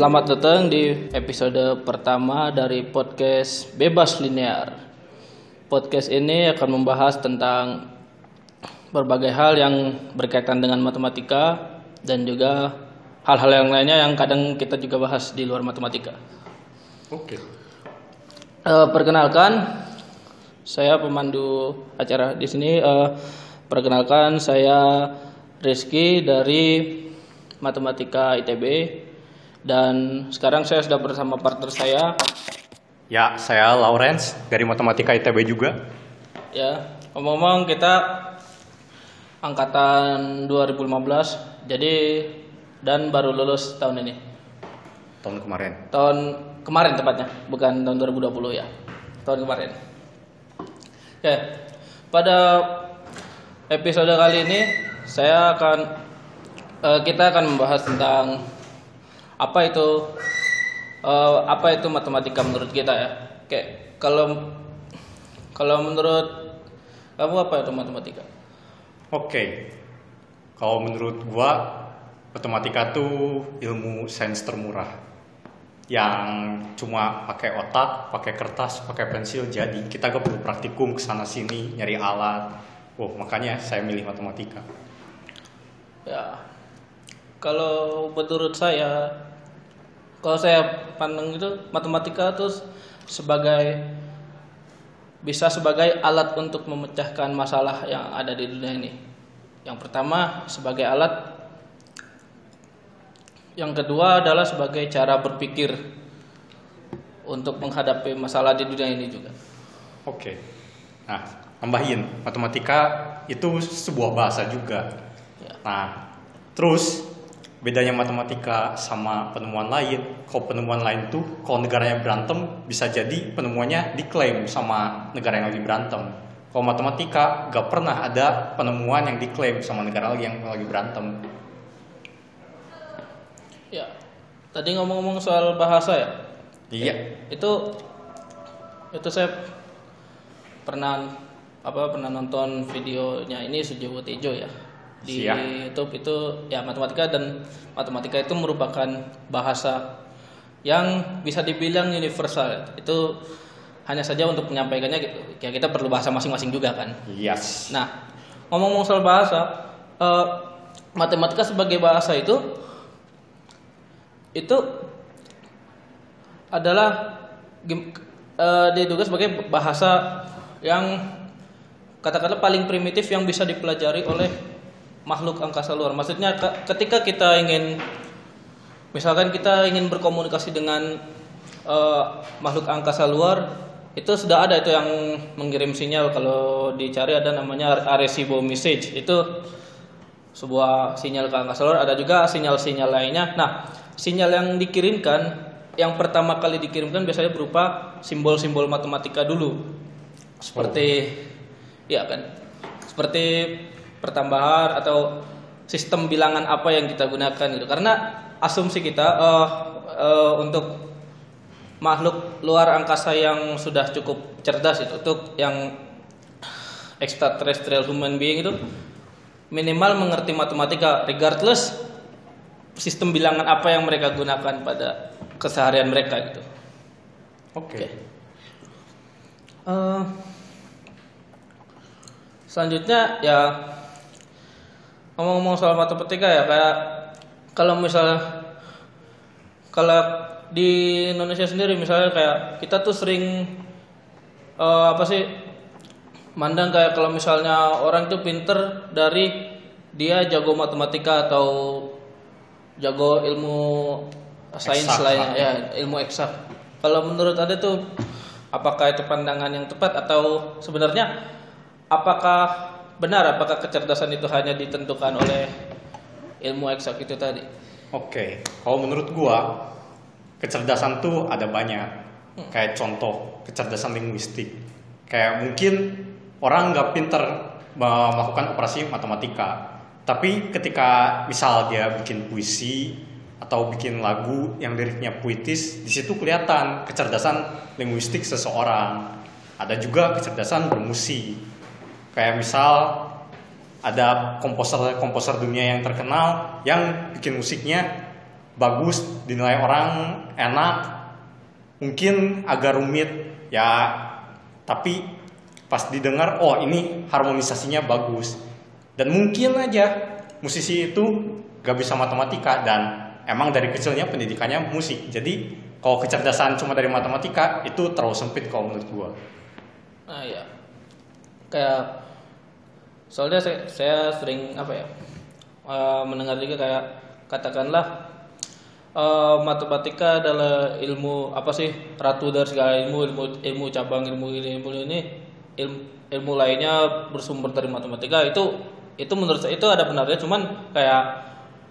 Selamat datang di episode pertama dari podcast Bebas Linear. Podcast ini akan membahas tentang berbagai hal yang berkaitan dengan matematika dan juga hal-hal yang lainnya yang kadang kita juga bahas di luar matematika. Oke. Eh, perkenalkan, saya pemandu acara di sini. Eh, perkenalkan, saya Rizky dari Matematika ITB dan sekarang saya sudah bersama partner saya. Ya, saya Lawrence dari Matematika ITB juga. Ya, ngomong-ngomong kita angkatan 2015, jadi dan baru lulus tahun ini. Tahun kemarin. Tahun kemarin tepatnya, bukan tahun 2020 ya. Tahun kemarin. Ya, pada episode kali ini saya akan eh, kita akan membahas tentang apa itu eh, apa itu matematika menurut kita ya. Kayak kalau kalau menurut kamu apa itu matematika? Oke. Kalau menurut gua matematika tuh ilmu sains termurah yang cuma pakai otak, pakai kertas, pakai pensil jadi kita gak perlu praktikum ke sana sini nyari alat. Wow, makanya saya milih matematika. Ya, kalau menurut saya, kalau saya pandang itu matematika itu sebagai bisa sebagai alat untuk memecahkan masalah yang ada di dunia ini. Yang pertama sebagai alat, yang kedua adalah sebagai cara berpikir untuk menghadapi masalah di dunia ini juga. Oke. Nah, tambahin matematika itu sebuah bahasa juga. Ya. Nah, terus bedanya matematika sama penemuan lain, kalau penemuan lain tuh kalau negaranya berantem bisa jadi penemuannya diklaim sama negara yang lagi berantem. Kalau matematika gak pernah ada penemuan yang diklaim sama negara lagi yang lagi berantem. Ya, tadi ngomong-ngomong soal bahasa ya, Iya. itu itu saya pernah apa pernah nonton videonya ini Sujiwo Tejo ya di Siap. YouTube itu ya matematika dan matematika itu merupakan bahasa yang bisa dibilang universal itu hanya saja untuk menyampaikannya ya kita perlu bahasa masing-masing juga kan Yes. Nah, ngomong-ngomong soal bahasa, eh, matematika sebagai bahasa itu itu adalah eh, diduga sebagai bahasa yang katakanlah paling primitif yang bisa dipelajari oleh makhluk angkasa luar. Maksudnya ke- ketika kita ingin misalkan kita ingin berkomunikasi dengan eh, makhluk angkasa luar itu sudah ada itu yang mengirim sinyal. Kalau dicari ada namanya Arecibo message. Itu sebuah sinyal ke angkasa luar. Ada juga sinyal-sinyal lainnya. Nah sinyal yang dikirimkan yang pertama kali dikirimkan biasanya berupa simbol-simbol matematika dulu. Seperti ya kan? Seperti pertambahan atau sistem bilangan apa yang kita gunakan gitu karena asumsi kita eh, eh, untuk makhluk luar angkasa yang sudah cukup cerdas itu untuk yang extraterrestrial human being itu minimal mengerti matematika regardless sistem bilangan apa yang mereka gunakan pada keseharian mereka gitu. Oke. Eh, selanjutnya ya ngomong-ngomong soal matematika ya kayak kalau misalnya kalau di Indonesia sendiri misalnya kayak kita tuh sering eh, apa sih mandang kayak kalau misalnya orang itu pinter dari dia jago matematika atau jago ilmu sains lainnya ya ilmu eksak. Kalau menurut anda tuh apakah itu pandangan yang tepat atau sebenarnya apakah benar apakah kecerdasan itu hanya ditentukan oleh ilmu eksak itu tadi Oke, kalau menurut gua kecerdasan tuh ada banyak. Kayak contoh kecerdasan linguistik. Kayak mungkin orang nggak pinter me- melakukan operasi matematika, tapi ketika misal dia bikin puisi atau bikin lagu yang liriknya puitis, di situ kelihatan kecerdasan linguistik seseorang. Ada juga kecerdasan bermusik. Kayak misal ada komposer-komposer dunia yang terkenal yang bikin musiknya bagus dinilai orang enak mungkin agak rumit ya tapi pas didengar oh ini harmonisasinya bagus. Dan mungkin aja musisi itu gak bisa matematika dan emang dari kecilnya pendidikannya musik. Jadi kalau kecerdasan cuma dari matematika itu terlalu sempit kalau menurut gua. Nah ya, kayak soalnya saya, saya sering apa ya eh, mendengar juga kayak katakanlah eh, matematika adalah ilmu apa sih ratu dari segala ilmu ilmu ilmu cabang ilmu ini ilmu ini ilmu, ilmu lainnya bersumber dari matematika. Itu itu menurut saya itu ada benarnya cuman kayak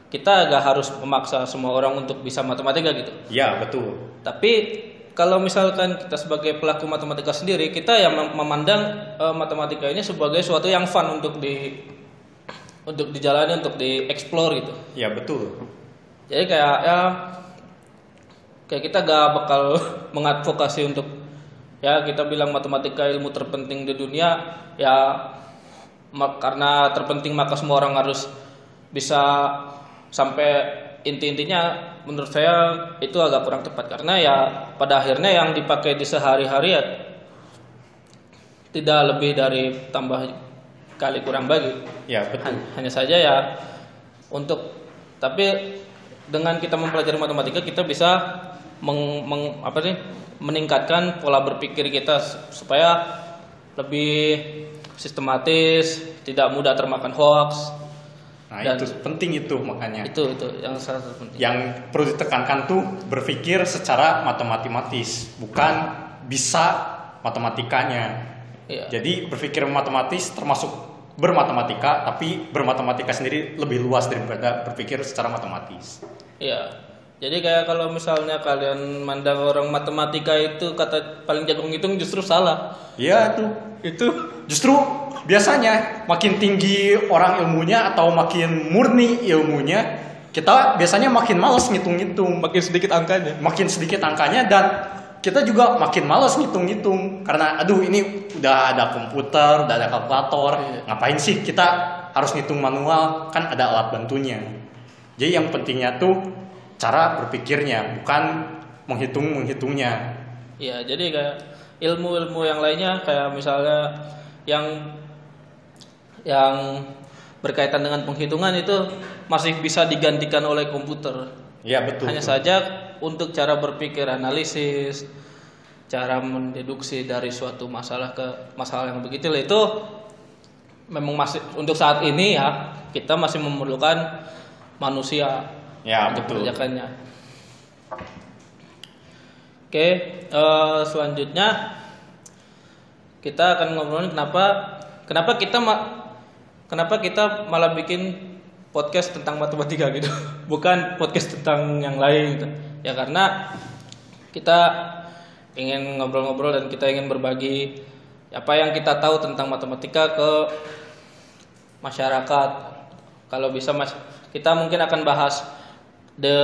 kita gak harus memaksa semua orang untuk bisa matematika gitu. Ya betul. Tapi kalau misalkan kita sebagai pelaku matematika sendiri, kita yang mem- memandang eh, matematika ini sebagai suatu yang fun untuk di untuk dijalani, untuk dieksplor gitu. ya betul Jadi kayak ya kayak kita gak bakal mengadvokasi untuk ya kita bilang matematika ilmu terpenting di dunia ya karena terpenting maka semua orang harus bisa sampai inti-intinya menurut saya itu agak kurang tepat. Karena ya pada akhirnya yang dipakai di sehari-hari ya tidak lebih dari tambah kali kurang bagi. Ya betul. Han- hanya saja ya untuk tapi dengan kita mempelajari matematika kita bisa meng, meng- apa sih meningkatkan pola berpikir kita supaya lebih sistematis tidak mudah termakan hoax nah Dan- itu penting itu makanya itu itu yang sangat penting yang perlu ditekankan tuh berpikir secara matematis bukan bisa matematikanya Iya. jadi berpikir matematis termasuk bermatematika tapi bermatematika sendiri lebih luas daripada berpikir secara matematis Iya. Jadi kayak kalau misalnya kalian mandang orang matematika itu kata paling jago ngitung justru salah. Iya itu Itu justru biasanya makin tinggi orang ilmunya atau makin murni ilmunya kita biasanya makin males ngitung-ngitung makin sedikit angkanya. makin sedikit angkanya dan kita juga makin males ngitung-ngitung karena aduh ini udah ada komputer, udah ada kalkulator, Iya. ngapain sih kita harus ngitung manual kan ada alat bantunya. Jadi yang pentingnya tuh cara berpikirnya bukan menghitung menghitungnya. Iya, jadi kayak ilmu-ilmu yang lainnya kayak misalnya yang yang berkaitan dengan penghitungan itu masih bisa digantikan oleh komputer. Ya betul. Hanya betul. saja untuk cara berpikir analisis, cara mendeduksi dari suatu masalah ke masalah yang begitu itu memang masih untuk saat ini ya kita masih memerlukan manusia Ya untuk betul. mengerjakannya. Oke, eh, selanjutnya kita akan ngobrolin kenapa kenapa kita ma- kenapa kita malah bikin podcast tentang matematika gitu, bukan podcast tentang yang lain gitu. Ya karena kita ingin ngobrol-ngobrol dan kita ingin berbagi apa yang kita tahu tentang matematika ke masyarakat. Kalau bisa mas, kita mungkin akan bahas de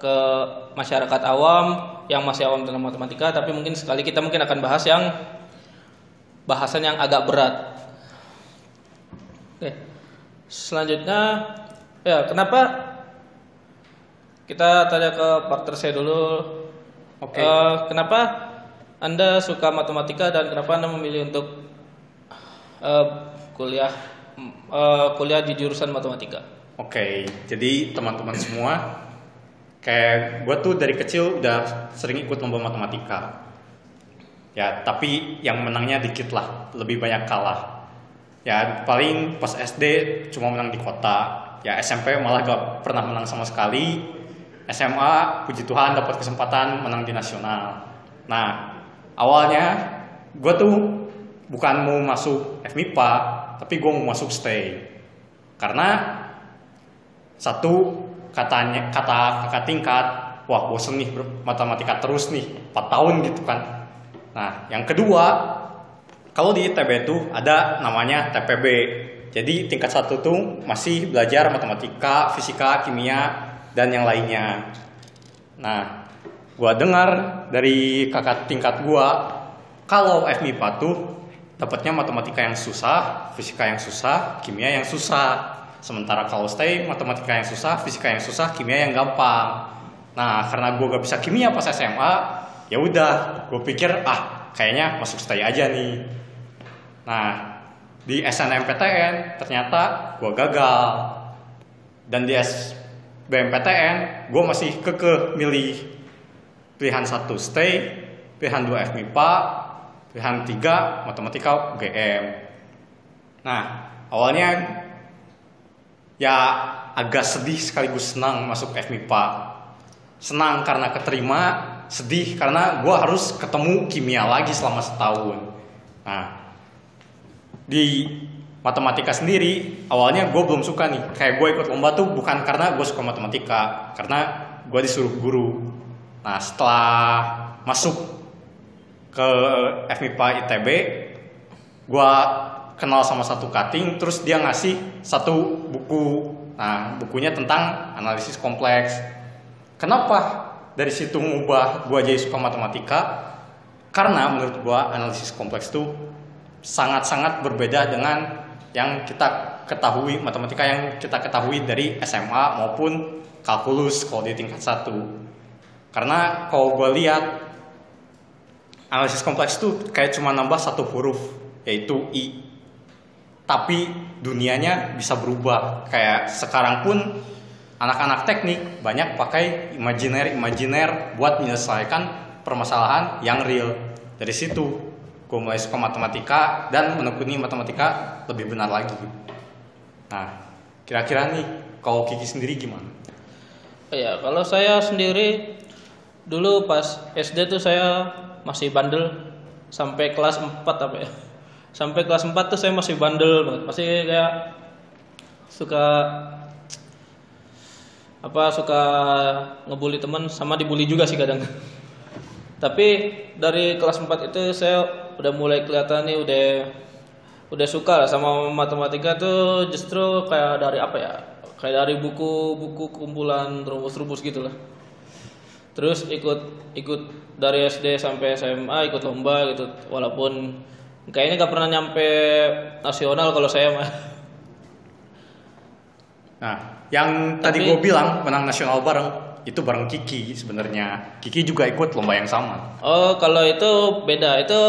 ke masyarakat awam yang masih awam tentang matematika, tapi mungkin sekali kita mungkin akan bahas yang bahasan yang agak berat. Oke. Selanjutnya ya kenapa kita tanya ke partner saya dulu. Oke. Eh, kenapa Anda suka matematika dan kenapa Anda memilih untuk eh, kuliah eh, kuliah di jurusan matematika? Oke, jadi teman-teman semua, kayak gue tuh dari kecil udah sering ikut lomba matematika. Ya, tapi yang menangnya dikit lah, lebih banyak kalah. Ya, paling pas SD cuma menang di kota. Ya, SMP malah gak pernah menang sama sekali. SMA, puji Tuhan dapat kesempatan menang di nasional. Nah, awalnya gue tuh bukan mau masuk FMIPA, tapi gue mau masuk STAY. Karena satu katanya kata kakak tingkat wah bosen nih matematika terus nih 4 tahun gitu kan nah yang kedua kalau di ITB itu ada namanya TPB jadi tingkat satu tuh masih belajar matematika fisika kimia dan yang lainnya nah gua dengar dari kakak tingkat gua kalau FMIPA tuh dapatnya matematika yang susah fisika yang susah kimia yang susah Sementara kalau stay matematika yang susah, fisika yang susah, kimia yang gampang. Nah, karena gue gak bisa kimia pas SMA, ya udah, gue pikir ah kayaknya masuk stay aja nih. Nah, di SNMPTN ternyata gue gagal. Dan di SBMPTN gue masih keke milih pilihan satu stay, pilihan dua FMIPA, pilihan tiga matematika UGM. Nah, awalnya ya agak sedih sekaligus senang masuk FMIPA. Senang karena keterima, sedih karena gue harus ketemu kimia lagi selama setahun. Nah, di matematika sendiri awalnya gue belum suka nih. Kayak gue ikut lomba tuh bukan karena gue suka matematika karena gue disuruh guru. Nah setelah masuk ke FMIPA ITB gue kenal sama satu cutting terus dia ngasih satu buku. Nah bukunya tentang analisis kompleks. Kenapa dari situ ngubah gue jadi suka matematika? Karena menurut gue analisis kompleks tuh sangat-sangat berbeda dengan yang kita ketahui matematika yang kita ketahui dari SMA maupun kalkulus kalau di tingkat satu. Karena kalau gue lihat analisis kompleks itu kayak cuma nambah satu huruf yaitu i. Tapi dunianya bisa berubah. Kayak sekarang pun anak-anak teknik banyak pakai imajiner imajiner buat menyelesaikan permasalahan yang real. Dari situ gue mulai suka matematika dan menekuni matematika lebih benar lagi. Nah, kira-kira nih kalau Kiki sendiri gimana? Ya, kalau saya sendiri dulu pas SD tuh saya masih bandel sampai kelas 4 apa ya. Sampai kelas 4 tuh saya masih bandel banget. Masih kayak suka apa suka ngebully teman sama dibully juga sih kadang. Tapi dari kelas 4 itu saya udah mulai kelihatan nih udah udah suka lah sama matematika tuh justru kayak dari apa ya kayak dari buku-buku kumpulan rumus-rumus gitu lah. Terus ikut ikut dari SD sampai SMA ikut lomba gitu walaupun kayaknya gak pernah nyampe nasional kalau saya mah. Nah yang Tapi, tadi gue bilang menang nasional bareng itu bareng Kiki sebenarnya. Kiki juga ikut lomba yang sama. Oh, kalau itu beda. Itu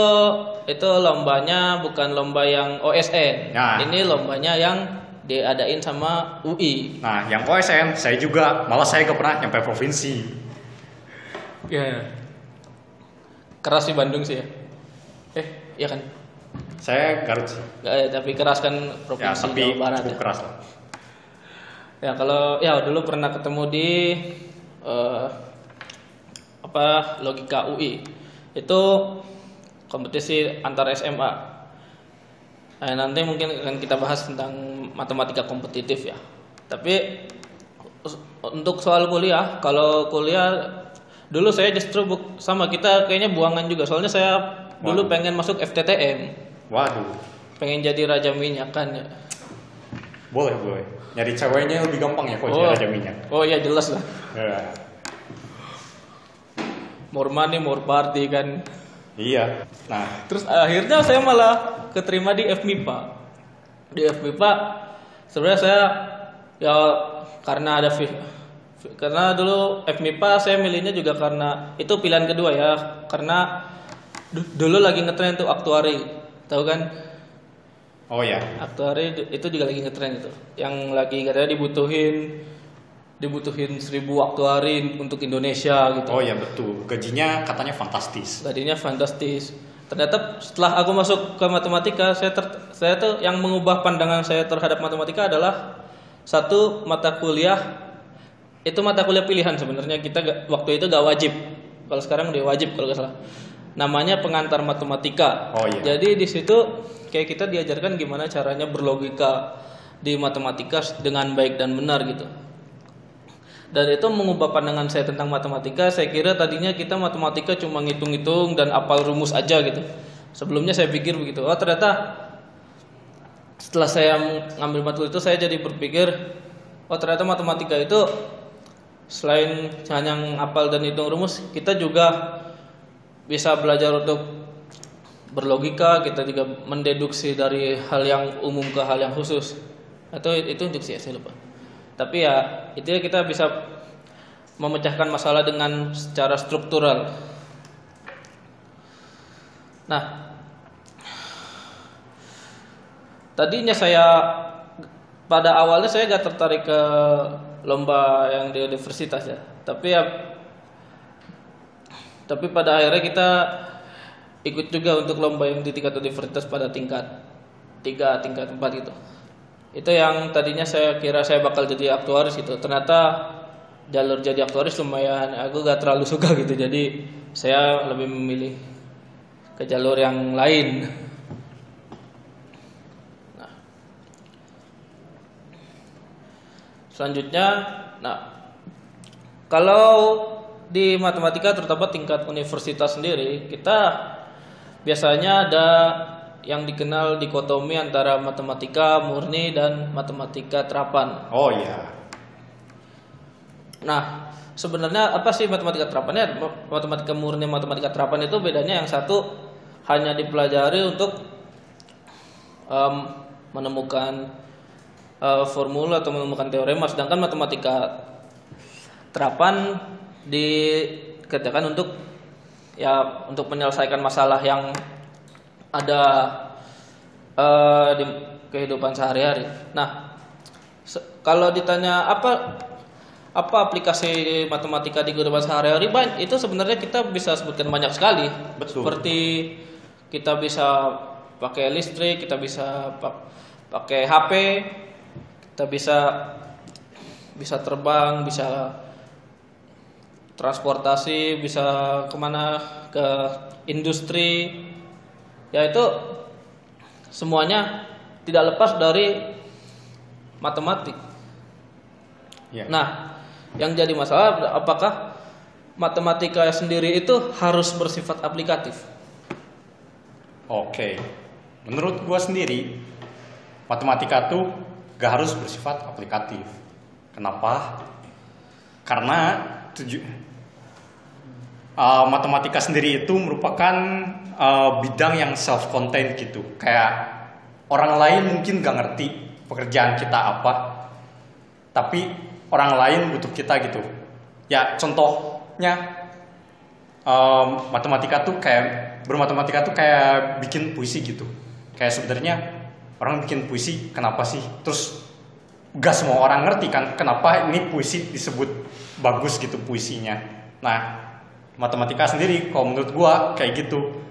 itu lombanya bukan lomba yang OSN. Nah. Ini lombanya yang diadain sama UI. Nah, yang OSN saya juga malah saya gak pernah nyampe provinsi. Ya. Yeah. Keras di Bandung sih ya. Eh, iya kan? Saya Garut sih. Gak, ya, tapi keras kan provinsi ya, tapi Jawa Barat. Ya. keras lah. Ya kalau ya dulu pernah ketemu di uh, apa logika UI itu kompetisi antar SMA. Nah, nanti mungkin akan kita bahas tentang matematika kompetitif ya. Tapi untuk soal kuliah, kalau kuliah dulu saya justru sama kita kayaknya buangan juga. Soalnya saya dulu pengen masuk FTTM. Waduh. Pengen jadi raja minyak kan ya. Boleh, boleh. Nyari ceweknya lebih gampang ya kalau oh. raja minyak. Oh iya jelas lah. Yeah. More money, more party kan. Iya. Nah, terus akhirnya saya malah keterima di FMIPA. Di FMIPA sebenarnya saya ya karena ada karena dulu FMIPA saya milihnya juga karena itu pilihan kedua ya karena dulu lagi ngetren tuh aktuari tahu kan Oh ya. Aktuari itu juga lagi ngetren itu. Yang lagi katanya dibutuhin dibutuhin seribu aktuari untuk Indonesia gitu. Oh ya betul. Gajinya katanya fantastis. Gajinya fantastis. Ternyata setelah aku masuk ke matematika, saya ter, saya tuh yang mengubah pandangan saya terhadap matematika adalah satu mata kuliah itu mata kuliah pilihan sebenarnya kita gak, waktu itu gak wajib. Kalau sekarang udah wajib kalau gak salah. Namanya pengantar matematika. Oh iya. Jadi di situ kayak kita diajarkan gimana caranya berlogika di matematika dengan baik dan benar gitu dan itu mengubah pandangan saya tentang matematika saya kira tadinya kita matematika cuma ngitung-ngitung dan apal rumus aja gitu sebelumnya saya pikir begitu oh ternyata setelah saya ngambil matkul itu saya jadi berpikir oh ternyata matematika itu selain hanya apal dan hitung rumus kita juga bisa belajar untuk berlogika kita juga mendeduksi dari hal yang umum ke hal yang khusus. Atau itu induksi ya saya lupa. Tapi ya itu ya kita bisa memecahkan masalah dengan secara struktural. Nah tadinya saya pada awalnya saya gak tertarik ke lomba yang di universitas ya. Tapi ya tapi pada akhirnya kita ikut juga untuk lomba yang di tingkat universitas pada tingkat tiga tingkat empat itu itu yang tadinya saya kira saya bakal jadi aktuaris gitu. Ternyata jalur jadi aktuaris lumayan aku gak terlalu suka gitu. Jadi saya lebih memilih ke jalur yang lain. Nah. Selanjutnya nah kalau di matematika terutama tingkat universitas sendiri kita biasanya ada yang dikenal dikotomi antara matematika murni dan matematika terapan. Oh iya. Nah, sebenarnya apa sih matematika terapannya? Matematika murni, matematika terapan itu bedanya yang satu hanya dipelajari untuk um, menemukan uh, formula atau menemukan teorema, sedangkan matematika terapan dikatakan untuk ya untuk menyelesaikan masalah yang ada uh, di kehidupan sehari-hari. Nah, kalau ditanya apa apa aplikasi matematika di kehidupan sehari-hari, itu sebenarnya kita bisa sebutkan banyak sekali. Betul. Seperti kita bisa pakai listrik, kita bisa pakai HP, kita bisa bisa terbang, bisa transportasi, bisa ke mana ke industri, ya itu semuanya tidak lepas dari matematik. Ya. Nah, yang jadi masalah apakah matematika sendiri itu harus bersifat aplikatif? Oke, menurut gua sendiri matematika tuh gak harus bersifat aplikatif. Kenapa? Karena tujuh uh, matematika sendiri itu merupakan uh, bidang yang self contained gitu. Kayak orang lain mungkin gak ngerti pekerjaan kita apa tapi orang lain butuh kita gitu. Ya contohnya um, matematika tuh kayak bermatematika tuh kayak bikin puisi gitu. Kayak sebenarnya orang bikin puisi kenapa sih? Terus gak semua orang ngerti kan kenapa ini puisi disebut bagus gitu puisinya. Nah matematika sendiri kalau menurut gua kayak gitu.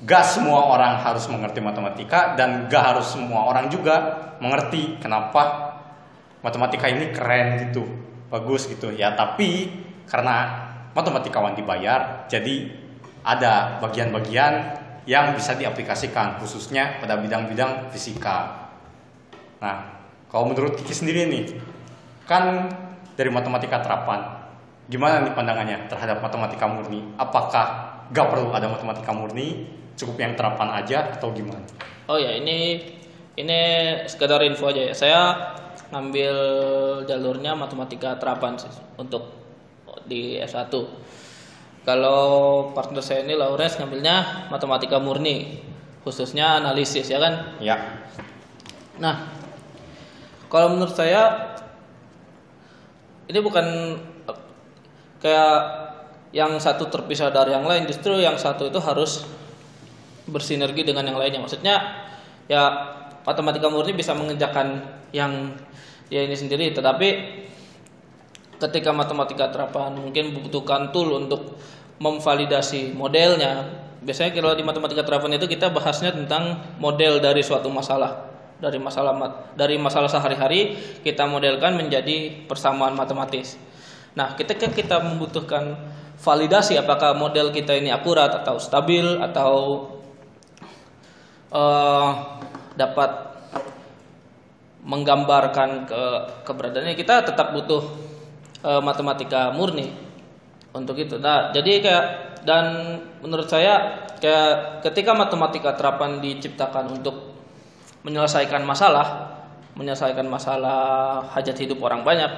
Gak semua orang harus mengerti matematika dan gak harus semua orang juga mengerti kenapa matematika ini keren gitu bagus gitu. Ya tapi karena matematikawan dibayar jadi ada bagian-bagian yang bisa diaplikasikan khususnya pada bidang-bidang fisika. Nah kalau menurut Kiki sendiri nih kan dari matematika terapan Gimana nih pandangannya terhadap matematika murni? Apakah gak perlu ada matematika murni, cukup yang terapan aja atau gimana? Oh ya ini ini sekedar info aja ya. Saya ngambil jalurnya matematika terapan sih untuk di S1. Kalau partner saya ini Lawrence ngambilnya matematika murni, khususnya analisis ya kan? Ya. Nah, kalau menurut saya ini bukan kayak yang satu terpisah dari yang lain. Justru yang satu itu harus bersinergi dengan yang lainnya. Maksudnya ya matematika murni bisa mengejakan yang ya ini sendiri. Tetapi ketika matematika terapan mungkin membutuhkan tool untuk memvalidasi modelnya biasanya kalau di matematika terapan itu kita bahasnya tentang model dari suatu masalah dari masalah dari masalah sehari-hari kita modelkan menjadi persamaan matematis Nah, ketika kita membutuhkan validasi apakah model kita ini akurat atau stabil atau uh, dapat menggambarkan ke keberadaannya kita tetap butuh uh, matematika murni untuk itu. Nah, jadi kayak dan menurut saya kayak ketika matematika terapan diciptakan untuk menyelesaikan masalah, menyelesaikan masalah hajat hidup orang banyak,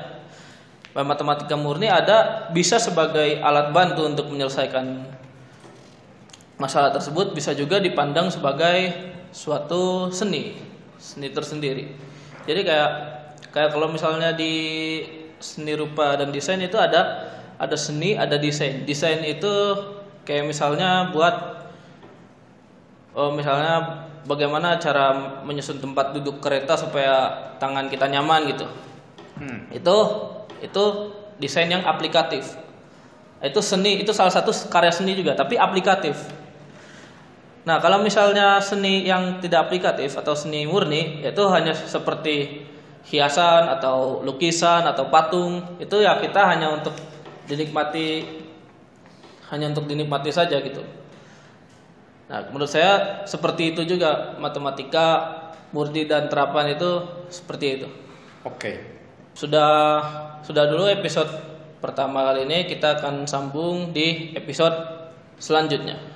matematika murni ada bisa sebagai alat bantu untuk menyelesaikan masalah tersebut bisa juga dipandang sebagai suatu seni seni tersendiri Jadi kayak kayak kalau misalnya di seni rupa dan desain itu ada ada seni, ada desain. Desain itu kayak misalnya buat oh misalnya bagaimana cara menyusun tempat duduk kereta supaya tangan kita nyaman gitu. Hmm. Itu itu desain yang aplikatif. Itu seni, itu salah satu karya seni juga, tapi aplikatif. Nah, kalau misalnya seni yang tidak aplikatif atau seni murni, itu hanya seperti hiasan atau lukisan atau patung, itu ya kita hanya untuk dinikmati hanya untuk dinikmati saja gitu. Nah, menurut saya seperti itu juga matematika murni dan terapan itu seperti itu. Oke. Sudah sudah dulu episode pertama kali ini kita akan sambung di episode selanjutnya.